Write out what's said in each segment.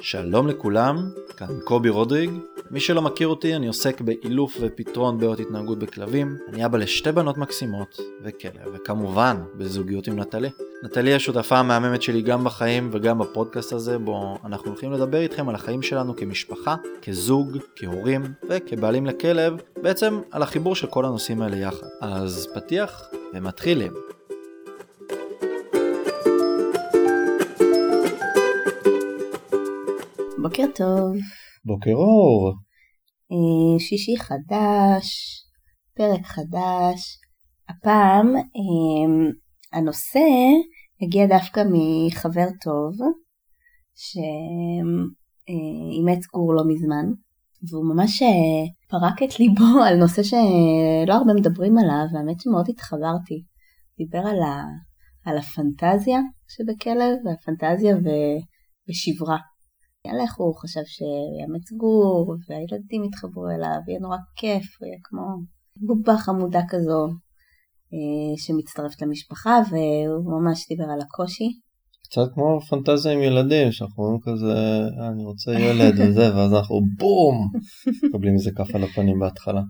שלום לכולם, כאן קובי רודריג. מי שלא מכיר אותי, אני עוסק באילוף ופתרון בעיות התנהגות בכלבים. אני אבא לשתי בנות מקסימות וכלב, וכמובן בזוגיות עם נטלי. נטלי השותפה המהממת שלי גם בחיים וגם בפודקאסט הזה, בו אנחנו הולכים לדבר איתכם על החיים שלנו כמשפחה, כזוג, כהורים וכבעלים לכלב, בעצם על החיבור של כל הנושאים האלה יחד. אז פתיח ומתחילים. בוקר טוב. בוקר אור. אה, שישי חדש, פרק חדש. הפעם אה, הנושא הגיע דווקא מחבר טוב שאימץ גור לא מזמן והוא ממש אה, פרק את ליבו על נושא שלא הרבה מדברים עליו והאמת שמאוד התחברתי. דיבר על, ה, על הפנטזיה שבכלב והפנטזיה ו, ושברה. איך הוא חשב שיאמץ גור, והילדים יתחברו אליו, יהיה נורא כיף, הוא יהיה כמו בובה חמודה כזו אה, שמצטרפת למשפחה, והוא ממש דיבר על הקושי. קצת כמו פנטזיה עם ילדים, שאנחנו אומרים כזה, אה, אני רוצה ילד וזה, ואז אנחנו בום, מקבלים איזה כף על הפנים בהתחלה.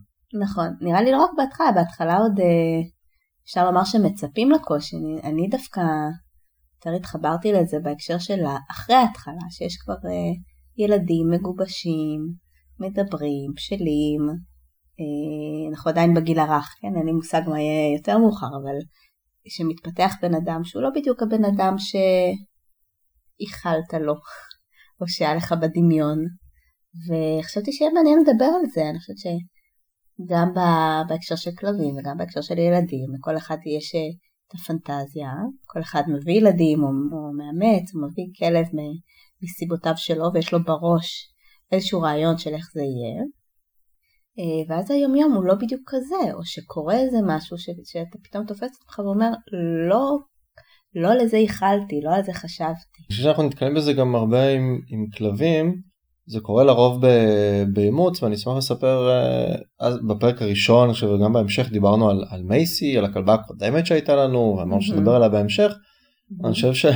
נכון, נראה לי לא רק בהתחלה, בהתחלה עוד אה, אפשר לומר שמצפים לקושי, אני, אני דווקא יותר התחברתי לזה בהקשר של אחרי ההתחלה, שיש כבר uh, ילדים מגובשים, מדברים, בשלים, uh, אנחנו עדיין בגיל הרך, כן? אין לי מושג מה יהיה יותר מאוחר, אבל שמתפתח בן אדם שהוא לא בדיוק הבן אדם שאיחלת לו, או שהיה לך בדמיון, וחשבתי שיהיה מעניין לדבר על זה, אני חושבת שגם בהקשר של כלבים וגם בהקשר של ילדים, לכל אחד יש את הפנטזיה, כל אחד מביא ילדים או, או מאמץ, או מביא כלב מסיבותיו שלו ויש לו בראש איזשהו רעיון של איך זה יהיה. אה, ואז היום יום הוא לא בדיוק כזה, או שקורה איזה משהו ש, שאתה פתאום תופס אותך ואומר לא, לא לזה ייחלתי, לא על זה חשבתי. אני חושב שאנחנו נתקלים בזה גם הרבה עם, עם כלבים, זה קורה לרוב באימוץ ואני אשמח לספר אה, אז בפרק הראשון וגם בהמשך דיברנו על, על מייסי על הכלבה הקודמת שהייתה לנו ואמרנו שנדבר עליה בהמשך. אני חושב ש,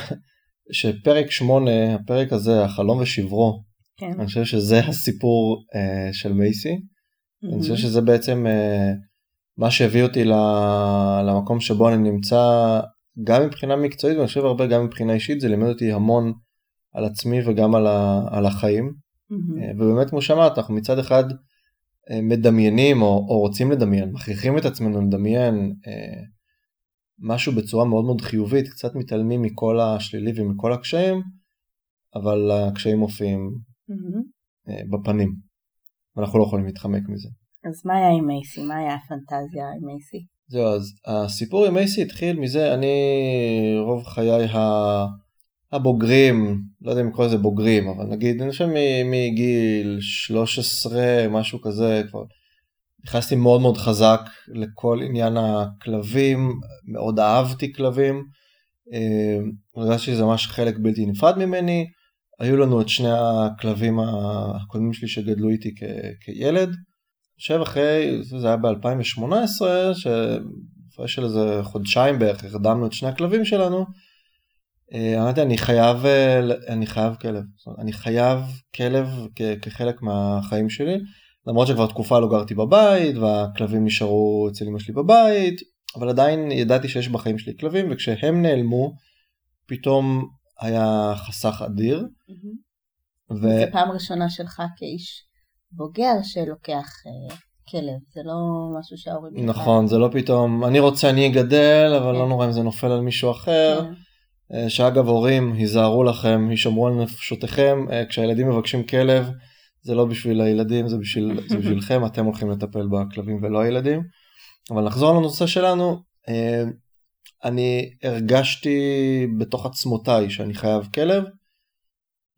שפרק 8 הפרק הזה החלום ושברו כן. אני חושב שזה הסיפור uh, של מייסי. אני חושב שזה בעצם uh, מה שהביא אותי למקום שבו אני נמצא גם מבחינה מקצועית ואני חושב הרבה גם מבחינה אישית זה לימד אותי המון על עצמי וגם על, ה, על החיים. Mm-hmm. ובאמת כמו שאמרת אנחנו מצד אחד אה, מדמיינים או, או רוצים לדמיין, מכריחים את עצמנו לדמיין אה, משהו בצורה מאוד מאוד חיובית, קצת מתעלמים מכל השלילי ומכל הקשיים, אבל הקשיים מופיעים mm-hmm. אה, בפנים, ואנחנו לא יכולים להתחמק מזה. אז מה היה עם מייסי? מה היה הפנטזיה עם מייסי? זהו, אז הסיפור עם מייסי התחיל מזה, אני רוב חיי ה... הבוגרים, לא יודע אם לקרוא לזה בוגרים, אבל נגיד, אני חושב מגיל 13, משהו כזה, כבר נכנסתי מאוד מאוד חזק לכל עניין הכלבים, מאוד אהבתי כלבים, אה, הרגשתי שזה ממש חלק בלתי נפרד ממני, היו לנו את שני הכלבים הקודמים שלי שגדלו איתי כ- כילד. חושב אחרי, זה היה ב-2018, שאחרי של איזה חודשיים בערך הרדמנו את שני הכלבים שלנו, אמרתי אני חייב אה, אני חייב כלב אני חייב כלב כחלק מהחיים שלי למרות שכבר תקופה לא גרתי בבית והכלבים נשארו אצל אמא שלי בבית אבל עדיין ידעתי שיש בחיים שלי כלבים וכשהם נעלמו פתאום היה חסך אדיר. ו... זה פעם ראשונה שלך כאיש בוגר שלוקח uh, כלב זה לא משהו שההורים נכון זה לא פתאום אני רוצה אני אגדל אבל כן. לא נורא אם זה נופל על מישהו אחר. כן. אה, שאגב הורים היזהרו לכם, הישמרו על נפשותיכם, אה, כשהילדים מבקשים כלב זה לא בשביל הילדים זה, בשביל, זה בשבילכם, אתם הולכים לטפל בכלבים ולא הילדים. אבל נחזור לנושא שלנו, אה, אני הרגשתי בתוך עצמותיי שאני חייב כלב,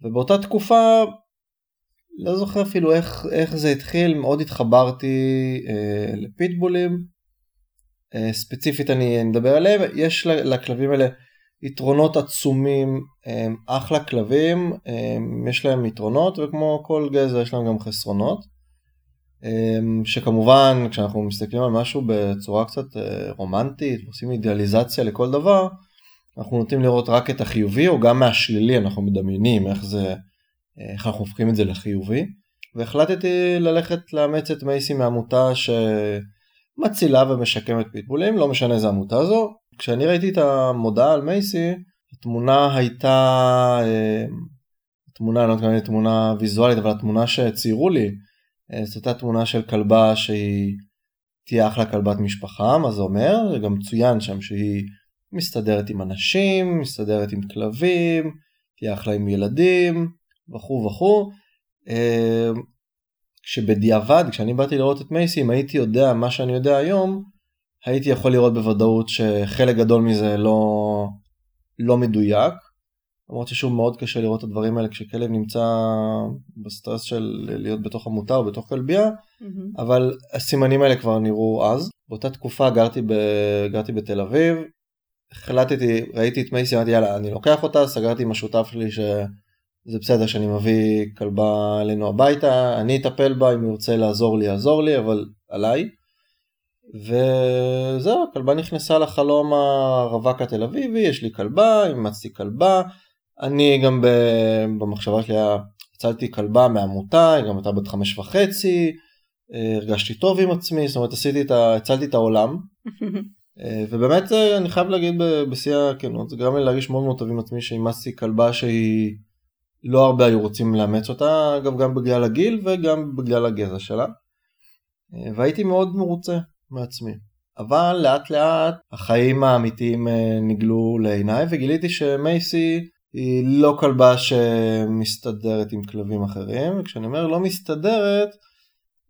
ובאותה תקופה לא זוכר אפילו איך, איך זה התחיל, מאוד התחברתי אה, לפיטבולים, אה, ספציפית אני מדבר עליהם, יש לכלבים האלה יתרונות עצומים, הם אחלה כלבים, הם, יש להם יתרונות וכמו כל גזע יש להם גם חסרונות. שכמובן כשאנחנו מסתכלים על משהו בצורה קצת אה, רומנטית ועושים אידיאליזציה לכל דבר, אנחנו נוטים לראות רק את החיובי או גם מהשלילי אנחנו מדמיינים איך זה אה, איך אנחנו הופכים את זה לחיובי. והחלטתי ללכת לאמץ את מייסי מעמותה שמצילה ומשקמת פיטבולים, לא משנה איזה עמותה זו. כשאני ראיתי את המודעה על מייסי, התמונה הייתה, אה, תמונה, לא מתכוון תמונה ויזואלית, אבל התמונה שציירו לי, אה, זאת הייתה תמונה של כלבה שהיא תהיה אחלה כלבת משפחה, מה זה אומר? גם צוין שם שהיא מסתדרת עם אנשים, מסתדרת עם כלבים, תהיה אחלה עם ילדים, וכו' וכו'. כשבדיעבד, כשאני באתי לראות את מייסי, אם הייתי יודע מה שאני יודע היום, הייתי יכול לראות בוודאות שחלק גדול מזה לא, לא מדויק. למרות ששוב מאוד קשה לראות את הדברים האלה כשכלב נמצא בסטרס של להיות בתוך עמותה או בתוך כלבייה, mm-hmm. אבל הסימנים האלה כבר נראו אז. באותה תקופה גרתי, ב... גרתי בתל אביב, החלטתי, ראיתי את מייסי, אמרתי יאללה אני לוקח אותה, סגרתי עם השותף שלי שזה בסדר שאני מביא כלבה אלינו הביתה, אני אטפל בה, אם הוא ירצה לעזור לי יעזור לי, אבל עליי. וזהו, הכלבה נכנסה לחלום הרווק התל אביבי, יש לי כלבה, אימצתי כלבה, אני גם במחשבה שלי הצלתי כלבה מעמותה, היא גם הייתה בת חמש וחצי, אה, הרגשתי טוב עם עצמי, זאת אומרת עשיתי את ה... הצלתי את העולם. אה, ובאמת אה, אני חייב להגיד בשיא הכנות, זה גרם לי להרגיש מאוד מאוד טוב עם עצמי שאימצתי כלבה שהיא לא הרבה היו רוצים לאמץ אותה, אגב גם בגלל הגיל וגם בגלל הגזע שלה. והייתי מאוד מרוצה מעצמי. אבל לאט לאט החיים האמיתיים נגלו לעיניי וגיליתי שמייסי היא לא כלבה שמסתדרת עם כלבים אחרים, וכשאני אומר לא מסתדרת,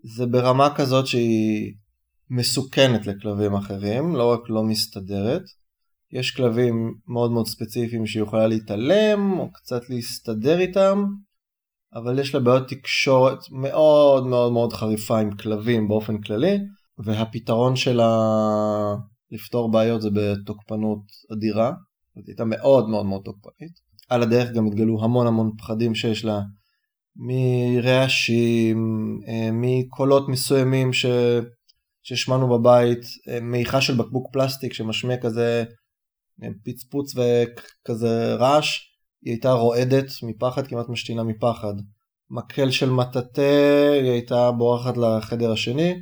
זה ברמה כזאת שהיא מסוכנת לכלבים אחרים, לא רק לא מסתדרת. יש כלבים מאוד מאוד ספציפיים שהיא יכולה להתעלם או קצת להסתדר איתם, אבל יש לה בעיות תקשורת מאוד מאוד מאוד חריפה עם כלבים באופן כללי, והפתרון שלה לפתור בעיות זה בתוקפנות אדירה, זאת הייתה מאוד מאוד מאוד תוקפנית. על הדרך גם התגלו המון המון פחדים שיש לה מרעשים, אה, מקולות מסוימים ש... ששמענו בבית, אה, מעיכה של בקבוק פלסטיק שמשמיע כזה פצפוץ וכזה רעש, היא הייתה רועדת מפחד, כמעט משתינה מפחד. מקל של מטאטא, היא הייתה בורחת לחדר השני.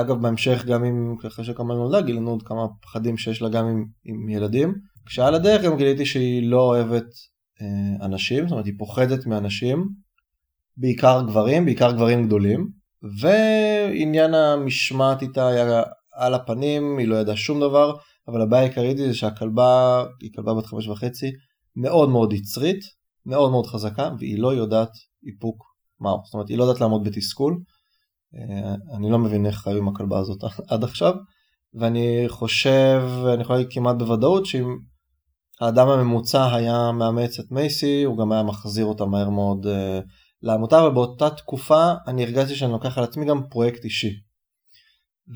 אגב, בהמשך גם עם, אחרי שכמה נולדה, גילינו עוד כמה פחדים שיש לה גם עם, עם ילדים. כשעל הדרך גם גיליתי שהיא לא אוהבת אה, אנשים, זאת אומרת היא פוחדת מאנשים, בעיקר גברים, בעיקר גברים גדולים, ועניין המשמעת איתה היה על הפנים, היא לא ידעה שום דבר, אבל הבעיה העיקרית היא שהכלבה, היא כלבה בת חמש וחצי, מאוד מאוד יצרית, מאוד מאוד חזקה, והיא לא יודעת איפוק מהו, זאת אומרת היא לא יודעת לעמוד בתסכול, אה, אני לא מבין איך חיו עם הכלבה הזאת עד עכשיו, ואני חושב, אני יכול להגיד כמעט בוודאות שאם האדם הממוצע היה מאמץ את מייסי, הוא גם היה מחזיר אותה מהר מאוד uh, לעמותה, ובאותה תקופה אני הרגשתי שאני לוקח על עצמי גם פרויקט אישי.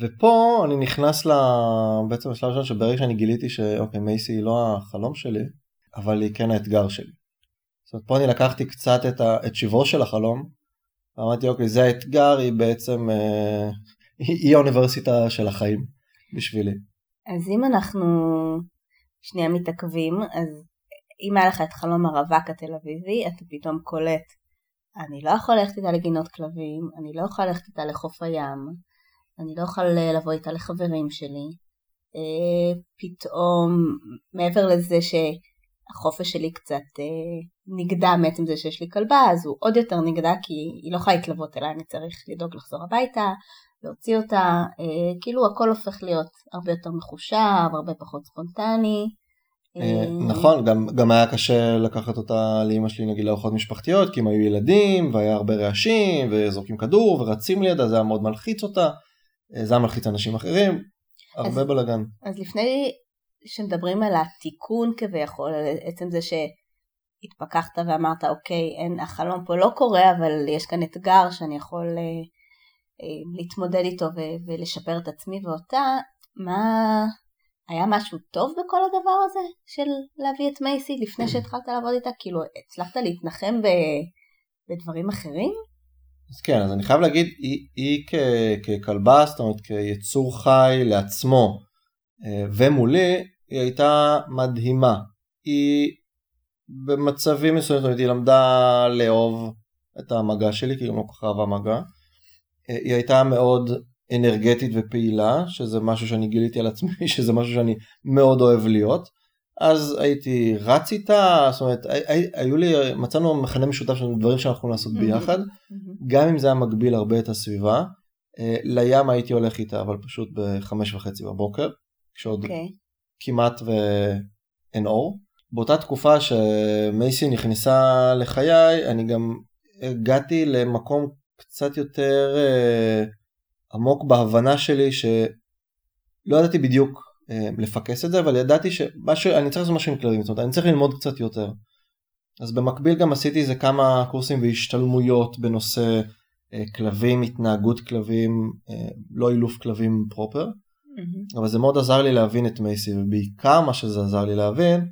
ופה אני נכנס ל... בעצם לשלב ראשון שברגע שאני גיליתי שאוקיי מייסי היא לא החלום שלי, אבל היא כן האתגר שלי. זאת אומרת פה אני לקחתי קצת את, ה... את שברו של החלום, ואמרתי אוקיי זה האתגר, היא בעצם, אה... היא האוניברסיטה של החיים בשבילי. אז אם אנחנו שנייה מתעכבים, אז אם היה לך את חלום הרווק התל אביבי, אתה פתאום קולט, אני לא יכול ללכת איתה לגינות כלבים, אני לא יכול ללכת איתה לחוף הים, אני לא יכול לבוא איתה לחברים שלי. אה, פתאום, מעבר לזה שהחופש שלי קצת אה, נגדע מעצם זה שיש לי כלבה, אז הוא עוד יותר נגדע כי היא לא יכולה להתלוות אליי, אני צריך לדאוג לחזור הביתה, להוציא אותה, אה, כאילו הכל הופך להיות הרבה יותר מחושב, הרבה פחות ספונטני. אה, אה, נכון, גם, גם היה קשה לקחת אותה לאמא שלי נגיד לארוחות משפחתיות, כי הם היו ילדים, והיה הרבה רעשים, וזורקים כדור, ורצים לידה, זה היה מאוד מלחיץ אותה, זה היה מלחיץ אנשים אחרים, הרבה אז, בלאגן. אז לפני שמדברים על התיקון כביכול, על עצם זה שהתפכחת ואמרת, אוקיי, אין, החלום פה לא קורה, אבל יש כאן אתגר שאני יכול... אה, להתמודד איתו ולשפר את עצמי ואותה, מה... היה משהו טוב בכל הדבר הזה של להביא את מייסי לפני שהתחלת לעבוד איתה? כאילו, הצלחת להתנחם ב... בדברים אחרים? אז כן, אז אני חייב להגיד, היא, היא כ, ככלבה, זאת אומרת כיצור חי לעצמו אה, ומולי, היא הייתה מדהימה. היא במצבים מסוימים, זאת אומרת, היא למדה לאהוב את המגע שלי, כי היא גם לא כל כך אהבה מגע. אה, היא הייתה מאוד אנרגטית ופעילה, שזה משהו שאני גיליתי על עצמי, שזה משהו שאני מאוד אוהב להיות. אז הייתי רץ איתה, זאת אומרת, היו לי, מצאנו מכנה משותף של דברים שאנחנו לעשות ביחד, גם אם זה היה מגביל הרבה את הסביבה. אה, לים הייתי הולך איתה, אבל פשוט בחמש וחצי בבוקר, כשעוד okay. אוקיי. כמעט ואין אור. באותה תקופה שמייסי נכנסה לחיי, אני גם הגעתי למקום קצת יותר אה, עמוק בהבנה שלי, שלא ידעתי בדיוק לפקס את זה, אבל ידעתי שאני צריך לעשות משהו עם כלבים, זאת אומרת, אני צריך ללמוד קצת יותר. אז במקביל גם עשיתי איזה כמה קורסים והשתלמויות בנושא אה, כלבים, התנהגות כלבים, אה, לא אילוף כלבים פרופר, mm-hmm. אבל זה מאוד עזר לי להבין את מייסי, ובעיקר מה שזה עזר לי להבין,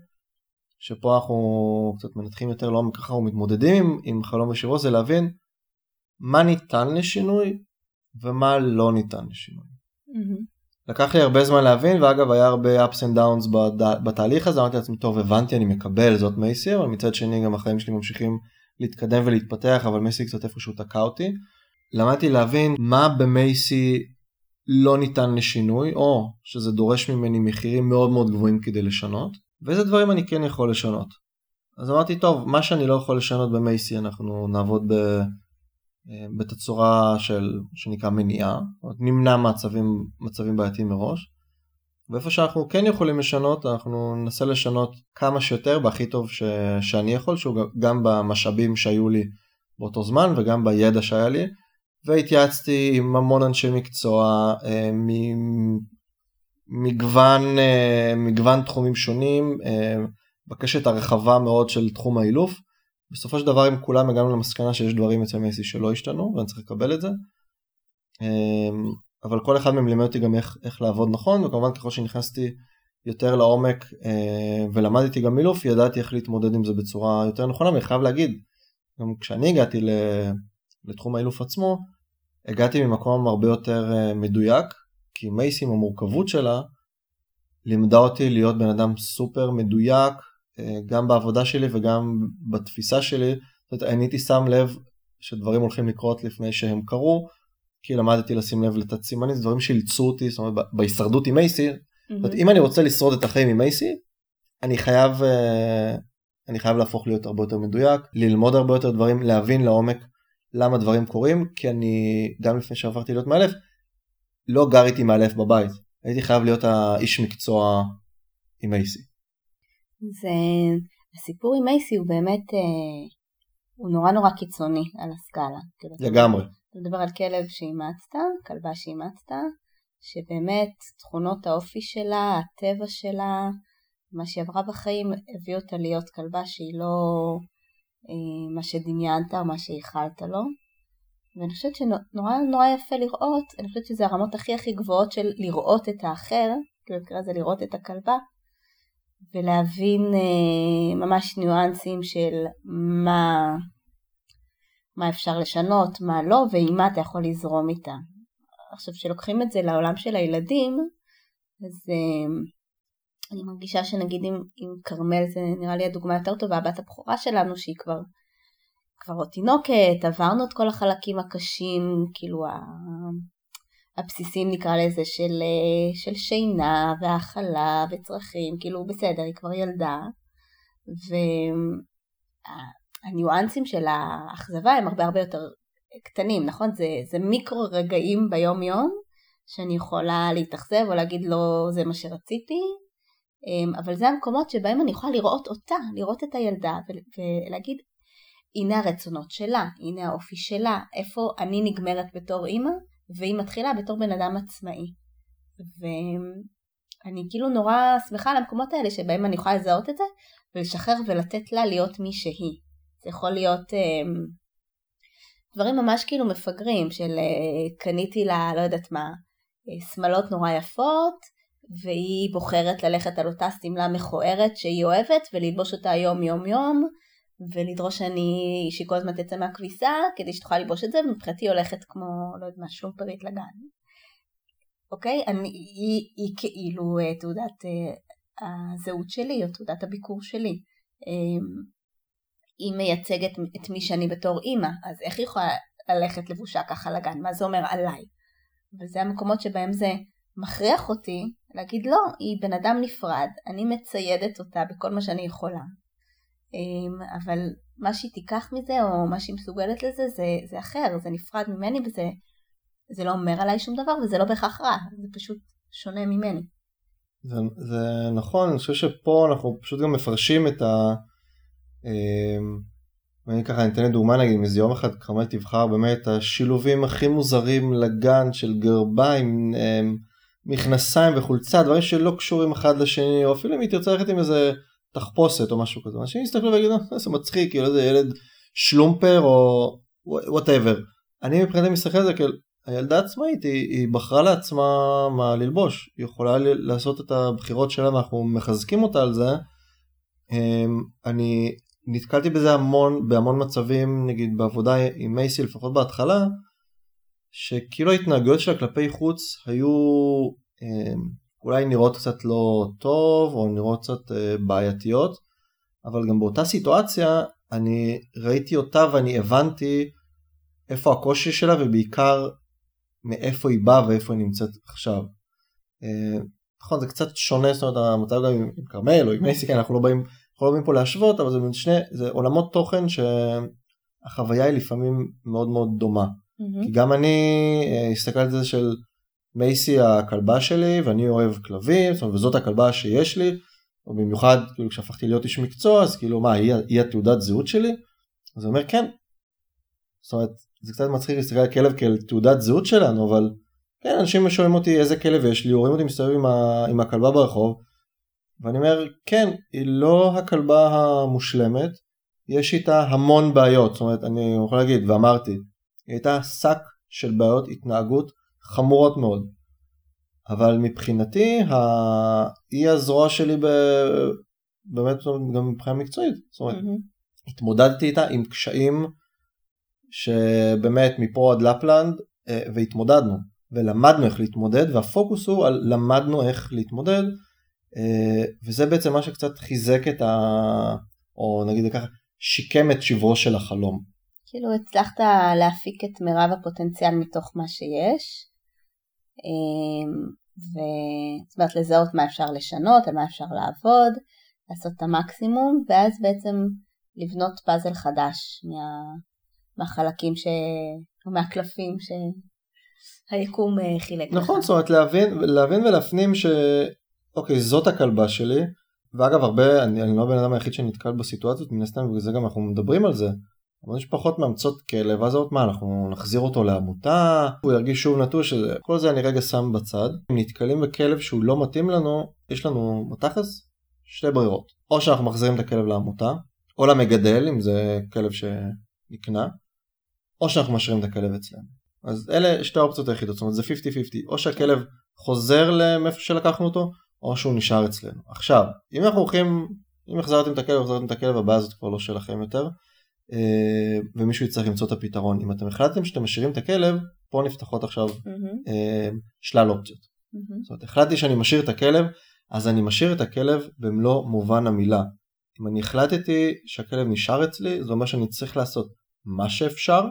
שפה אנחנו קצת מנתחים יותר לעומק ככה ומתמודדים עם, עם חלום ושירו, זה להבין מה ניתן לשינוי ומה לא ניתן לשינוי. Mm-hmm. לקח לי הרבה זמן להבין, ואגב היה הרבה ups and downs בתהליך הזה, אמרתי לעצמי, טוב הבנתי, אני מקבל, זאת מייסי, אבל מצד שני גם החיים שלי ממשיכים להתקדם ולהתפתח, אבל מייסי קצת איפשהו תקע אותי. למדתי להבין מה במייסי לא ניתן לשינוי, או שזה דורש ממני מחירים מאוד מאוד גבוהים כדי לשנות, ואיזה דברים אני כן יכול לשנות. אז אמרתי, טוב, מה שאני לא יכול לשנות במייסי אנחנו נעבוד ב... אה, בתצורה של שנקרא מניעה, נמנע מצבים, מצבים בעייתיים מראש, ואיפה שאנחנו כן יכולים לשנות, אנחנו ננסה לשנות כמה שיותר בהכי טוב ש... שאני יכול, שהוא גם במשאבים שהיו לי באותו זמן וגם בידע שהיה לי, והתייעצתי עם המון אנשי מקצוע אה, ממגוון אה, מגוון תחומים שונים, בקשת הרחבה מאוד של תחום האילוף. בסופו של דבר עם כולם הגענו למסקנה שיש דברים אצל מייסי שלא השתנו ואני צריך לקבל את זה. אמ, אבל כל אחד מהם לימד אותי גם איך, איך לעבוד נכון וכמובן ככל שנכנסתי יותר לעומק אה, ולמדתי גם מילוף ידעתי איך להתמודד עם זה בצורה יותר נכונה ואני חייב להגיד גם כשאני הגעתי לתחום האילוף עצמו הגעתי ממקום הרבה יותר אה, מדויק כי מייסי עם המורכבות שלה לימדה אותי להיות בן אדם סופר מדויק גם בעבודה שלי וגם בתפיסה שלי, זאת אומרת, אני הייתי שם לב שדברים הולכים לקרות לפני שהם קרו, כי למדתי לשים לב לתת סימנים, זה דברים שאילצו אותי, זאת אומרת, בהישרדות עם מייסי, mm-hmm. זאת אומרת, אם אני רוצה לשרוד את החיים עם מייסי, אני חייב, אה, אני חייב להפוך להיות הרבה יותר מדויק, ללמוד הרבה יותר דברים, להבין לעומק למה דברים קורים, כי אני, גם לפני שעברתי להיות מאלף, לא גר איתי מאלף בבית, הייתי חייב להיות האיש מקצוע עם מייסי. זה הסיפור עם מייסי הוא באמת, אה, הוא נורא נורא קיצוני על הסקאלה. כאילו, לגמרי. אתה מדבר על כלב שאימצת, כלבה שאימצת, שבאמת תכונות האופי שלה, הטבע שלה, מה שהיא עברה בחיים הביא אותה להיות כלבה שהיא לא אה, מה שדמיינת או מה שייחלת לו. ואני חושבת שנורא נורא יפה לראות, אני חושבת שזה הרמות הכי הכי גבוהות של לראות את האחר, כאילו במקרה הזה לראות את הכלבה, ולהבין אה, ממש ניואנסים של מה, מה אפשר לשנות, מה לא, ועם מה אתה יכול לזרום איתה. עכשיו, כשלוקחים את זה לעולם של הילדים, אז אה, אני מרגישה שנגיד עם, עם כרמל זה נראה לי הדוגמה יותר טובה, הבת הבכורה שלנו שהיא כבר כבר עוד תינוקת, עברנו את כל החלקים הקשים, כאילו הבסיסים נקרא לזה של, אה, של שינה והאכלה וצרכים, כאילו בסדר, היא כבר ילדה והניואנסים של האכזבה הם הרבה הרבה יותר קטנים, נכון? זה, זה מיקרו רגעים ביום יום שאני יכולה להתאכזב או להגיד לא זה מה שרציתי, אמ, אבל זה המקומות שבהם אני יכולה לראות אותה, לראות את הילדה ולהגיד הנה הרצונות שלה, הנה האופי שלה, איפה אני נגמרת בתור אימא והיא מתחילה בתור בן אדם עצמאי. ואני כאילו נורא שמחה על המקומות האלה שבהם אני יכולה לזהות את זה ולשחרר ולתת לה להיות מי שהיא. זה יכול להיות אה, דברים ממש כאילו מפגרים של אה, קניתי לה לא יודעת מה אה, שמלות נורא יפות והיא בוחרת ללכת על אותה שמלה מכוערת שהיא אוהבת וללבוש אותה יום יום יום ולדרוש שאני, שהיא כל הזמן תצא מהכביסה כדי שתוכל ללבוש את זה, ומבחינתי הולכת כמו, לא יודעת מה, שום פריט לגן. אוקיי? אני, היא, היא כאילו אה, תעודת אה, הזהות שלי, או תעודת הביקור שלי. היא מייצגת את מי שאני בתור אימא, אז איך היא יכולה ללכת לבושה ככה לגן? מה זה אומר עליי? וזה המקומות שבהם זה מכריח אותי להגיד לא, היא בן אדם נפרד, אני מציידת אותה בכל מה שאני יכולה. אבל מה שהיא תיקח מזה או מה שהיא מסוגלת לזה זה, זה אחר, זה נפרד ממני וזה זה לא אומר עליי שום דבר וזה לא בהכרח רע, זה פשוט שונה ממני. זה, זה נכון, אני חושב שפה אנחנו פשוט גם מפרשים את ה... אמ, ככה אתן דוגמה נגיד, אם איזה יום אחד כרמל תבחר באמת השילובים הכי מוזרים לגן של גרביים, אמ, מכנסיים וחולצה, דברים שלא קשורים אחד לשני, או אפילו אם היא תרצה ללכת עם איזה תחפושת או משהו כזה, אנשים יסתכלו ויגידו, איזה מצחיק, כאילו איזה ילד שלומפר או וואטאבר. אני מבחינתי מסתכל על זה כאילו, הילדה עצמאית, היא, היא בחרה לעצמה מה ללבוש, היא יכולה לעשות את הבחירות שלה ואנחנו מחזקים אותה על זה. אמ, אני נתקלתי בזה המון, בהמון מצבים, נגיד בעבודה עם מייסי, לפחות בהתחלה, שכאילו ההתנהגויות שלה כלפי חוץ היו אמ, אולי נראות קצת לא טוב, או נראות קצת אה, בעייתיות, אבל גם באותה סיטואציה אני ראיתי אותה ואני הבנתי איפה הקושי שלה ובעיקר מאיפה היא באה ואיפה היא נמצאת עכשיו. אה, נכון זה קצת שונה זאת אומרת המצב גם עם כרמל או עם מייסי כן אנחנו לא באים אנחנו לא באים פה להשוות אבל זה שני זה עולמות תוכן שהחוויה היא לפעמים מאוד מאוד דומה. Mm-hmm. כי גם אני אה, הסתכלתי על זה של מייסי הכלבה שלי ואני אוהב כלבים זאת אומרת, וזאת הכלבה שיש לי או במיוחד כאילו כשהפכתי להיות איש מקצוע אז כאילו מה היא, היא התעודת זהות שלי? אז הוא אומר כן. זאת אומרת זה קצת מצחיק להסתכל על כלב כאל תעודת זהות שלנו, אבל כן, אנשים שואלים אותי איזה כלב יש לי, רואים אותי מסתובב עם, ה... עם הכלבה ברחוב, ואני אומר, כן, היא לא הכלבה המושלמת, יש איתה המון בעיות, זאת אומרת, אני יכול להגיד, ואמרתי, היא הייתה שק של בעיות התנהגות חמורות מאוד. אבל מבחינתי, ה... היא הזרוע שלי ב... באמת גם מבחינה מקצועית. זאת אומרת, mm-hmm. התמודדתי איתה עם קשיים שבאמת מפה עד לפלנד אה, והתמודדנו ולמדנו איך להתמודד והפוקוס הוא על למדנו איך להתמודד אה, וזה בעצם מה שקצת חיזק את ה... או נגיד ככה שיקם את שברו של החלום. כאילו הצלחת להפיק את מירב הפוטנציאל מתוך מה שיש וזאת אומרת לזהות מה אפשר לשנות, על מה אפשר לעבוד, לעשות את המקסימום ואז בעצם לבנות פאזל חדש מה... מהחלקים ש... או מהקלפים שהיקום אה, חילק לך. נכון, זאת אומרת להבין, להבין ולהפנים ש... אוקיי, זאת הכלבה שלי, ואגב הרבה, אני, אני לא הבן אדם היחיד שנתקל בסיטואציות, מן הסתם בגלל זה גם אנחנו מדברים על זה. אבל יש פחות מאמצות כלב, אז עוד מה, אנחנו נחזיר אותו לעמותה, הוא ירגיש שוב נטוש, כל זה אני רגע שם בצד. אם נתקלים בכלב שהוא לא מתאים לנו, יש לנו בתכלס שתי ברירות. או שאנחנו מחזירים את הכלב לעמותה, או למגדל, אם זה כלב שנקנה, או שאנחנו משאירים את הכלב אצלנו. אז אלה שתי האופציות היחידות, זאת אומרת זה 50-50, או שהכלב חוזר למאיפה שלקחנו אותו, או שהוא נשאר אצלנו. עכשיו, אם אנחנו הולכים, אם החזרתם את הכלב, החזרתם את הכלב, הבעיה הזאת כבר לא שלכם יותר, ומישהו יצטרך למצוא את הפתרון. אם אתם החלטתם שאתם משאירים את הכלב, פה נפתחות עכשיו mm-hmm. שלל אופציות. Mm-hmm. זאת אומרת, החלטתי שאני משאיר את הכלב, אז אני משאיר את הכלב במלוא מובן המילה. אם אני החלטתי שהכלב נשאר אצלי, זה אומר שאני צריך לעשות מה שאפשר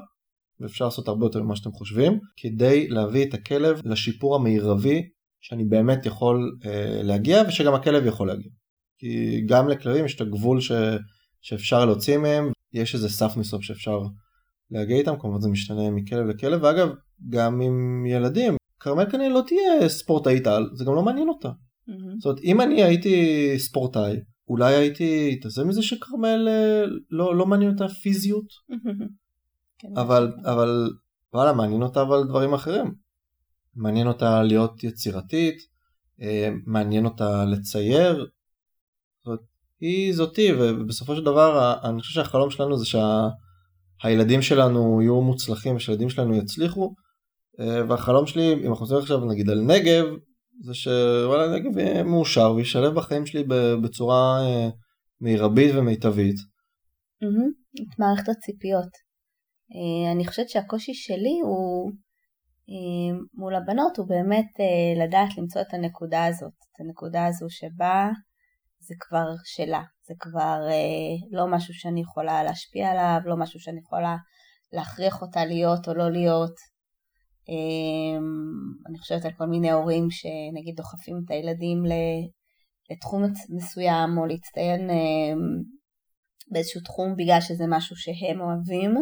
ואפשר לעשות הרבה יותר ממה שאתם חושבים, כדי להביא את הכלב לשיפור המרבי שאני באמת יכול אה, להגיע ושגם הכלב יכול להגיע. כי גם לכלבים יש את הגבול ש, שאפשר להוציא מהם, יש איזה סף מסוף שאפשר להגיע איתם, כמובן זה משתנה מכלב לכלב, ואגב, גם עם ילדים, כרמל כנראה לא תהיה ספורטאית על, זה גם לא מעניין אותה. Mm-hmm. זאת אומרת, אם אני הייתי ספורטאי, אולי הייתי התעזר מזה שכרמל אה, לא, לא מעניין אותה פיזיות. כן. אבל, אבל וואלה, מעניין אותה אבל דברים אחרים. מעניין אותה להיות יצירתית, אה, מעניין אותה לצייר. זאת, היא זאתי, ובסופו של דבר אני חושב שהחלום שלנו זה שהילדים שה, שלנו יהיו מוצלחים ושהילדים שלנו יצליחו. אה, והחלום שלי, אם אנחנו עושים עכשיו נגיד על נגב, זה שוואלה נגב יהיה מאושר וישלב בחיים שלי בצורה אה, מרבית ומיטבית. את מערכת הציפיות. אה, אני חושבת שהקושי שלי הוא מול הבנות הוא באמת לדעת למצוא את הנקודה הזאת, את הנקודה הזו שבה זה כבר שלה, זה כבר אה, לא משהו שאני יכולה להשפיע עליו, לא משהו שאני יכולה להכריח אותה להיות או לא להיות. אה, אני חושבת על כל מיני הורים שנגיד דוחפים את הילדים לתחום מסוים או להצטיין אה, באיזשהו תחום בגלל שזה משהו שהם אוהבים.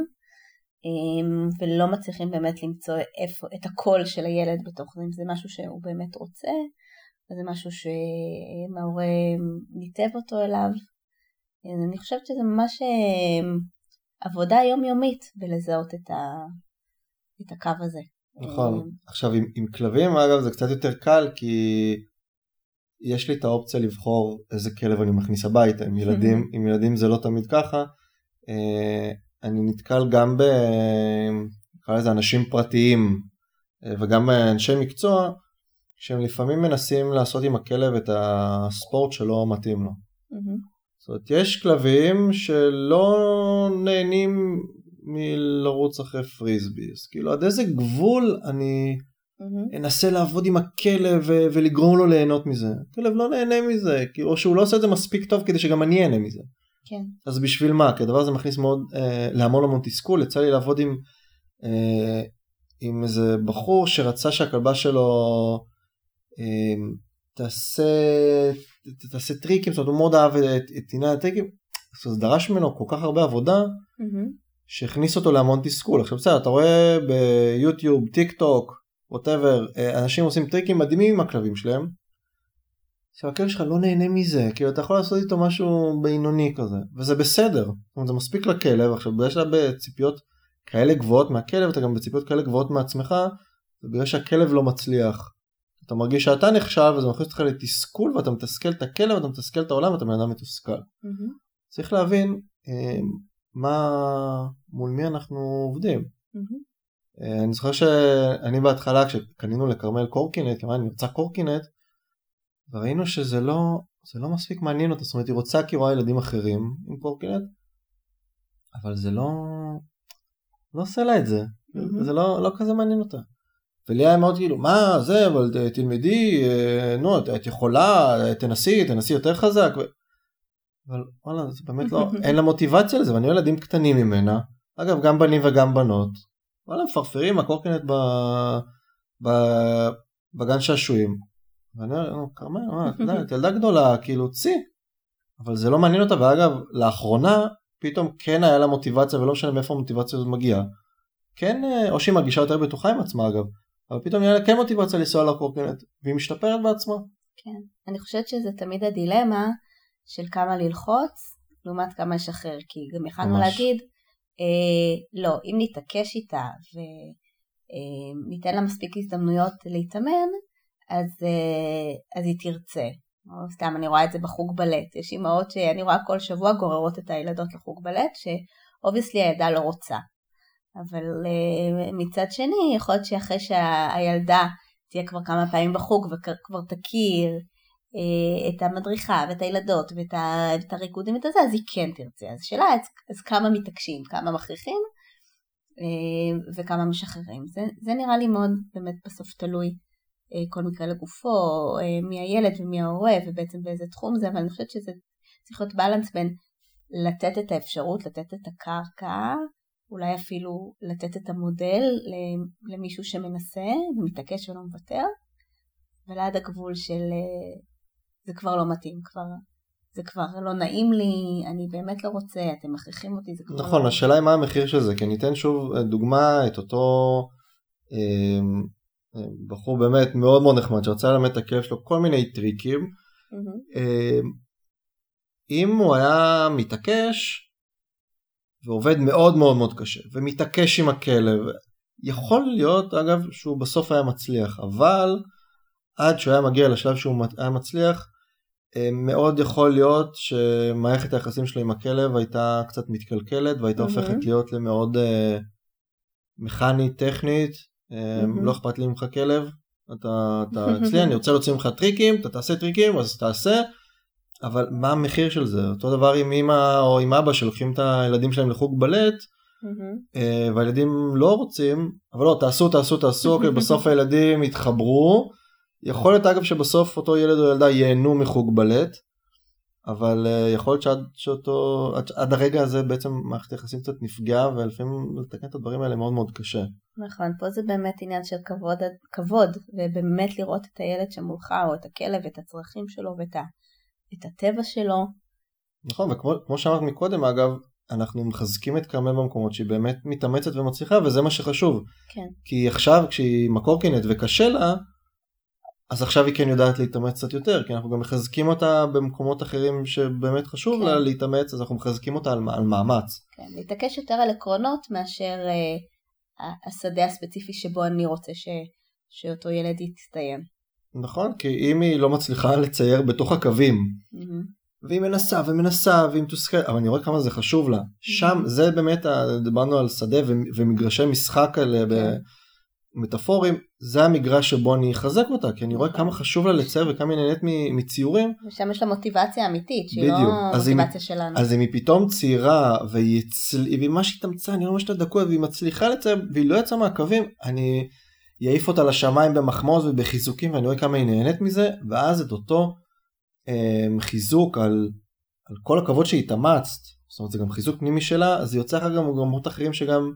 אמ, ולא מצליחים באמת למצוא איפה, את הקול של הילד בתוך זה, אם זה משהו שהוא באמת רוצה, אז זה משהו שההורה ניתב אותו אליו. אני חושבת שזה ממש אמ, עבודה יומיומית בלזהות את, ה, את הקו הזה. נכון. אמ, עכשיו עם, עם כלבים אגב זה קצת יותר קל כי יש לי את האופציה לבחור איזה כלב אני מכניס הביתה. עם ילדים, עם ילדים זה לא תמיד ככה. אה, אני נתקל גם ב... נקרא לזה אנשים פרטיים אה, וגם אנשי מקצוע שהם לפעמים מנסים לעשות עם הכלב את הספורט שלא מתאים לו. Mm-hmm. זאת אומרת, יש כלבים שלא נהנים מלרוץ אחרי פריסבי, אז כאילו עד איזה גבול אני mm-hmm. אנסה לעבוד עם הכלב ו- ולגרום לו ליהנות מזה. הכלב לא נהנה מזה, או שהוא לא עושה את זה מספיק טוב כדי שגם אני אהנה מזה. כן. אז בשביל מה? כי הדבר הזה מכניס מאוד אה, להמון המון תסכול. יצא לי לעבוד עם, אה, עם איזה בחור שרצה שהכלבה שלו תעשה, תעשה טריקים, זאת אומרת הוא מאוד אהב את עניין הטריקים, אז זה דרש ממנו כל כך הרבה עבודה. שהכניס אותו להמון תסכול. עכשיו בסדר, אתה רואה ביוטיוב, טיק טוק, whatever, אה, אנשים עושים טריקים מדהימים עם הכלבים שלהם, שהכלב שלך לא נהנה מזה, כאילו אתה יכול לעשות איתו משהו בינוני כזה, וזה בסדר, זאת אומרת, זה מספיק לכלב, עכשיו בגלל שאתה בציפיות כאלה גבוהות מהכלב, אתה גם בציפיות כאלה גבוהות מעצמך, ובגלל שהכלב לא מצליח, אתה מרגיש שאתה נכשל וזה מכניס אותך לתסכול ואתה מתסכל את הכלב ואתה מתסכל את העולם ואתה בן אדם מתוסכל. Mm-hmm. צריך להבין אה, מה, מול מי אנחנו עובדים. Mm-hmm. אה, אני זוכר שאני בהתחלה כשקנינו לכרמל קורקינט, כמובן אני רוצה קורקינט, וראינו שזה לא, זה לא מספיק מעניין אותה, זאת אומרת היא רוצה כי רואה ילדים אחרים עם קורקינט, אבל זה לא, לא עושה לה את זה, mm-hmm. זה לא, לא כזה מעניין אותה. ולי היה מאוד כאילו, מה זה, אבל תלמדי, אה, נו, את, יכולה, תנסי, תנסי יותר חזק. ו... אבל וואלה, זה באמת לא, אין לה מוטיבציה לזה, ואני ילדים קטנים ממנה, אגב, גם בנים וגם בנות, וואלה, מפרפרים הקורקינט ב... ב... בגן שעשועים, ואני אומר, כרמל, את יודעת, ילדה גדולה, כאילו, צי. אבל זה לא מעניין אותה, ואגב, לאחרונה, פתאום כן היה לה מוטיבציה, ולא משנה מאיפה המוטיבציה הזאת מגיעה. כן, אה, או שהיא מרגישה יותר בטוחה עם עצמה אגב, אבל פתאום היה לה כן מוטיבציה לנסוע לקורקינט, והיא משתפרת בעצמה. כן, אני חושבת שזה תמיד הדילמה של כמה ללחוץ, לעומת כמה לשחרר, כי גם יכלנו להגיד, אה, לא, אם נתעקש איתה וניתן אה, לה מספיק הזדמנויות להתאמן, אז, אה, אז היא תרצה. או סתם אני רואה את זה בחוג בלט, יש אימהות שאני רואה כל שבוע גוררות את הילדות לחוג בלט, שאובייסלי הילדה לא רוצה. אבל uh, מצד שני, יכול להיות שאחרי שהילדה תהיה כבר כמה פעמים בחוג וכבר תכיר uh, את המדריכה ואת הילדות ואת, ה, ואת הריקודים ואת הזה, אז היא כן תרצה. אז השאלה, אז, אז כמה מתעקשים, כמה מכריחים uh, וכמה משחררים. זה, זה נראה לי מאוד באמת בסוף תלוי אה, כל מקרה לגופו, אה, מי הילד ומי ההורה ובעצם באיזה תחום זה, אבל אני חושבת שזה צריך להיות בלנס בין לתת את האפשרות, לתת את הקרקע, אולי אפילו לתת את המודל למישהו שמנסה ומתעקש ולא מוותר, ולעד הגבול של אה, זה כבר לא מתאים, כבר זה כבר לא נעים לי, אני באמת לא רוצה, אתם מכריחים אותי, זה כבר נכון, לא... נכון, השאלה היא מה המחיר של זה, כי אני אתן שוב דוגמה את אותו בחור באמת מאוד מאוד נחמד שרצה ללמד את הכלב שלו כל מיני טריקים. Mm-hmm. אם הוא היה מתעקש ועובד מאוד מאוד מאוד קשה ומתעקש עם הכלב, יכול להיות אגב שהוא בסוף היה מצליח, אבל עד שהוא היה מגיע לשלב שהוא היה מצליח, אה, מאוד יכול להיות שמערכת היחסים שלו עם הכלב הייתה קצת מתקלקלת והייתה mm-hmm. הופכת להיות למאוד uh, מכנית, טכנית, Mm-hmm. לא אכפת לי ממך כלב, אתה, אתה אצלי, אני רוצה להוציא ממך טריקים, אתה תעשה טריקים, אז תעשה, אבל מה המחיר של זה? אותו דבר עם אמא או עם אבא שלוקחים את הילדים שלהם לחוג בלט, mm-hmm. והילדים לא רוצים, אבל לא, תעשו, תעשו, תעשו, כי בסוף הילדים יתחברו. יכול להיות אגב שבסוף אותו ילד או ילדה ייהנו מחוג בלט, אבל uh, יכול להיות שעד שאותו, עד, עד הרגע הזה בעצם מערכת היחסים קצת נפגעה ולפעמים לתקן את הדברים האלה מאוד מאוד קשה. נכון, פה זה באמת עניין של כבוד, כבוד ובאמת לראות את הילד שמולך או את הכלב, את הצרכים שלו ואת ה, את הטבע שלו. נכון, וכמו שאמרת מקודם אגב, אנחנו מחזקים את כרמל במקומות שהיא באמת מתאמצת ומצליחה וזה מה שחשוב. כן. כי עכשיו כשהיא מקורקינט וקשה לה, אז עכשיו היא כן יודעת להתאמץ קצת יותר, כי אנחנו גם מחזקים אותה במקומות אחרים שבאמת חשוב כן. לה להתאמץ, אז אנחנו מחזקים אותה על, על מאמץ. כן, להתעקש יותר על עקרונות מאשר אה, השדה הספציפי שבו אני רוצה ש, שאותו ילד יצטיין. נכון, כי אם היא לא מצליחה לצייר בתוך הקווים, mm-hmm. והיא מנסה ומנסה והיא מתוסכלת, אבל אני רואה כמה זה חשוב לה. Mm-hmm. שם, זה באמת, דיברנו על שדה ומגרשי משחק האלה. כן. מטאפורים, זה המגרש שבו אני אחזק אותה, כי אני רואה כמה חשוב לה לצייר וכמה היא נהנית מציורים. ושם יש לה מוטיבציה אמיתית, שהיא בדיוק. לא מוטיבציה שלנו. אז אם היא פתאום צעירה, והיא ממש התאמצה, אני ממש את הדקות, והיא מצליחה לצייר, והיא לא יצאה מהקווים, אני אעיף אותה לשמיים במחמוז ובחיזוקים, ואני רואה כמה היא נהנית מזה, ואז את אותו אה, חיזוק על, על כל הכבוד שהתאמצת, זאת אומרת זה גם חיזוק פנימי שלה, אז זה יוצא לך גם במקומות אחרים שגם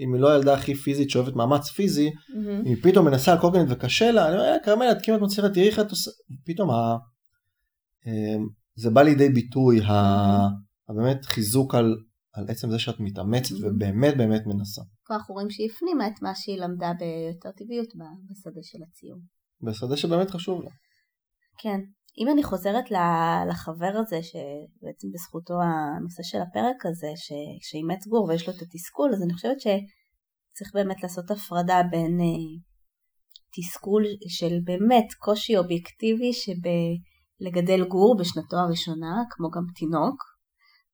אם היא לא הילדה הכי פיזית שאוהבת מאמץ פיזי, mm-hmm. היא פתאום מנסה על קורקינט וקשה לה, אני אומר, אה, כרמל, את כמעט מצליחה, תראי איך את עושה, פתאום ה... אמ, זה בא לידי ביטוי, ה... באמת חיזוק על, על עצם זה שאת מתאמצת mm-hmm. ובאמת באמת מנסה. אנחנו רואים שהיא הפנימה את מה שהיא למדה ביותר טבעיות בשדה של הציור. בשדה שבאמת חשוב לה. כן. אם אני חוזרת לחבר הזה, שבעצם בזכותו הנושא של הפרק הזה, שאימץ גור ויש לו את התסכול, אז אני חושבת שצריך באמת לעשות הפרדה בין אה, תסכול של באמת קושי אובייקטיבי שבלגדל גור בשנתו הראשונה, כמו גם תינוק,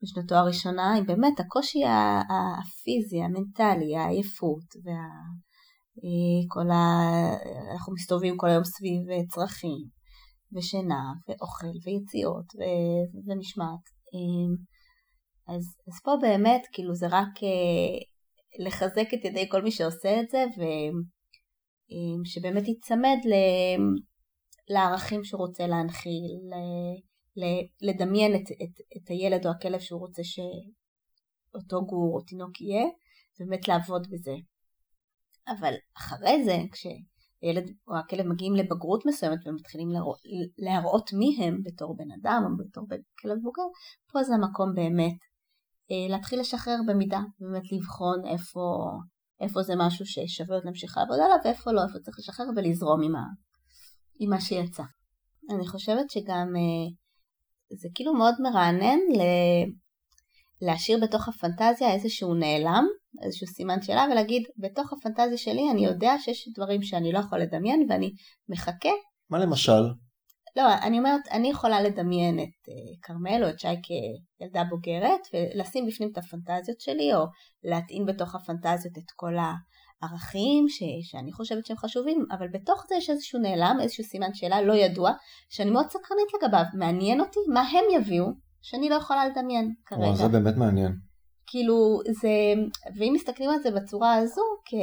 בשנתו הראשונה, עם באמת הקושי הפיזי, המנטלי, העייפות, וה... אה, ה... אנחנו מסתובבים כל היום סביב צרכים, ושינה, ואוכל, ויציאות, ו- ומשמעת. אמ, אז, אז פה באמת, כאילו זה רק אה, לחזק את ידי כל מי שעושה את זה, ושבאמת אמ, ייצמד לערכים שהוא רוצה להנחיל, לדמיין את, את, את הילד או הכלב שהוא רוצה שאותו גור או תינוק יהיה, ובאמת לעבוד בזה. אבל אחרי זה, כש... הילד או הכלב מגיעים לבגרות מסוימת ומתחילים להראות, להראות מי הם בתור בן אדם או בתור בן כלב בוגר, פה זה המקום באמת אה, להתחיל לשחרר במידה, באמת לבחון איפה, איפה זה משהו ששווה עוד להמשיך לעבוד עליו ואיפה לא, איפה צריך לשחרר ולזרום עם, ה, עם מה שיצא. אני חושבת שגם אה, זה כאילו מאוד מרענן ל... להשאיר בתוך הפנטזיה איזשהו נעלם, איזשהו סימן שאלה, ולהגיד, בתוך הפנטזיה שלי אני יודע שיש דברים שאני לא יכול לדמיין ואני מחכה. מה למשל? לא, אני אומרת, אני יכולה לדמיין את uh, כרמל או את שי כילדה בוגרת, ולשים בפנים את הפנטזיות שלי, או להטעין בתוך הפנטזיות את כל הערכים ש, שאני חושבת שהם חשובים, אבל בתוך זה יש איזשהו נעלם, איזשהו סימן שאלה לא ידוע, שאני מאוד סקרנית לגביו. מעניין אותי מה הם יביאו, שאני לא יכולה לדמיין כרגע. וואו, זה באמת מעניין. כאילו, זה, ואם מסתכלים על זה בצורה הזו, כ...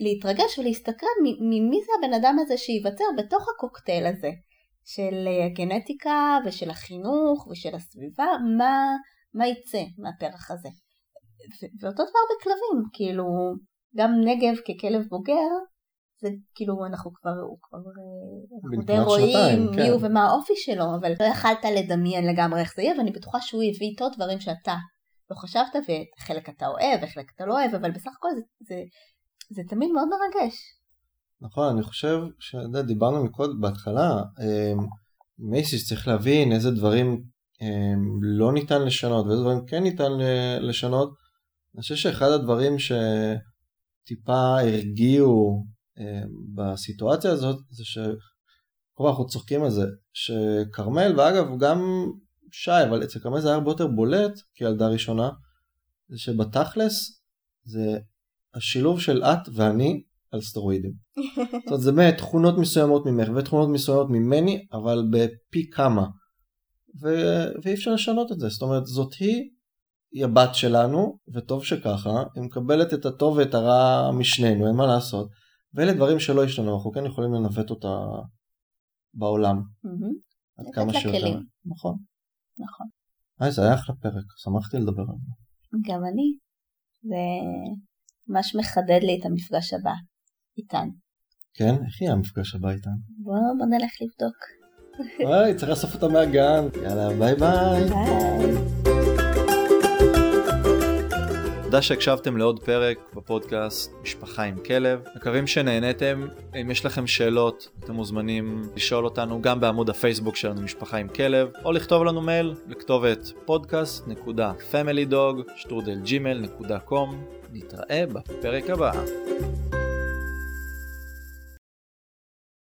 להתרגש ולהסתקרן ממי זה הבן אדם הזה שייווצר בתוך הקוקטייל הזה של הגנטיקה ושל החינוך ושל הסביבה, מה, מה יצא מהפרח הזה. ואותו דבר בכלבים, כאילו גם נגב ככלב בוגר זה כאילו אנחנו כבר, הוא כבר, אה, אנחנו די רואים מי כן. הוא ומה האופי שלו, אבל לא יכלת לדמיין לגמרי איך זה יהיה, ואני בטוחה שהוא הביא איתו דברים שאתה לא חשבת, וחלק אתה אוהב וחלק אתה לא אוהב, אבל בסך הכל זה, זה, זה תמיד מאוד מרגש. נכון, אני חושב שדיברנו מקודם בהתחלה, אמ, מייסי שצריך להבין איזה דברים אמ, לא ניתן לשנות ואיזה דברים כן ניתן לשנות. אני חושב שאחד הדברים שטיפה הרגיעו אמ, בסיטואציה הזאת זה שכל אנחנו צוחקים על זה שכרמל ואגב גם שי אבל אצל כרמל זה היה הרבה יותר בולט כילדה ראשונה זה שבתכלס זה השילוב של את ואני על סטרואידים. זאת אומרת זה באמת תכונות מסוימות ממך ותכונות מסוימות ממני אבל בפי כמה ו... ואי אפשר לשנות את זה זאת אומרת זאת היא היא הבת שלנו וטוב שככה היא מקבלת את הטוב ואת הרע משנינו אין מה לעשות ואלה דברים שלא השתנו, אנחנו כן יכולים לנווט אותה בעולם. עד כמה שיותר. כלים. נכון. נכון. היי, זה היה אחלה פרק, שמחתי לדבר על זה. גם אני. זה ממש מחדד לי את המפגש הבא איתן. כן? איך יהיה המפגש הבא איתן? בוא, בוא נלך לבדוק. וואי, צריך לאסוף אותה מהגן. יאללה, ביי ביי. ביי. תודה שהקשבתם לעוד פרק בפודקאסט משפחה עם כלב. מקווים שנהניתם. אם יש לכם שאלות, אתם מוזמנים לשאול אותנו גם בעמוד הפייסבוק שלנו משפחה עם כלב, או לכתוב לנו מייל לכתובת podcast.familydog.gmail.com. נתראה בפרק הבא.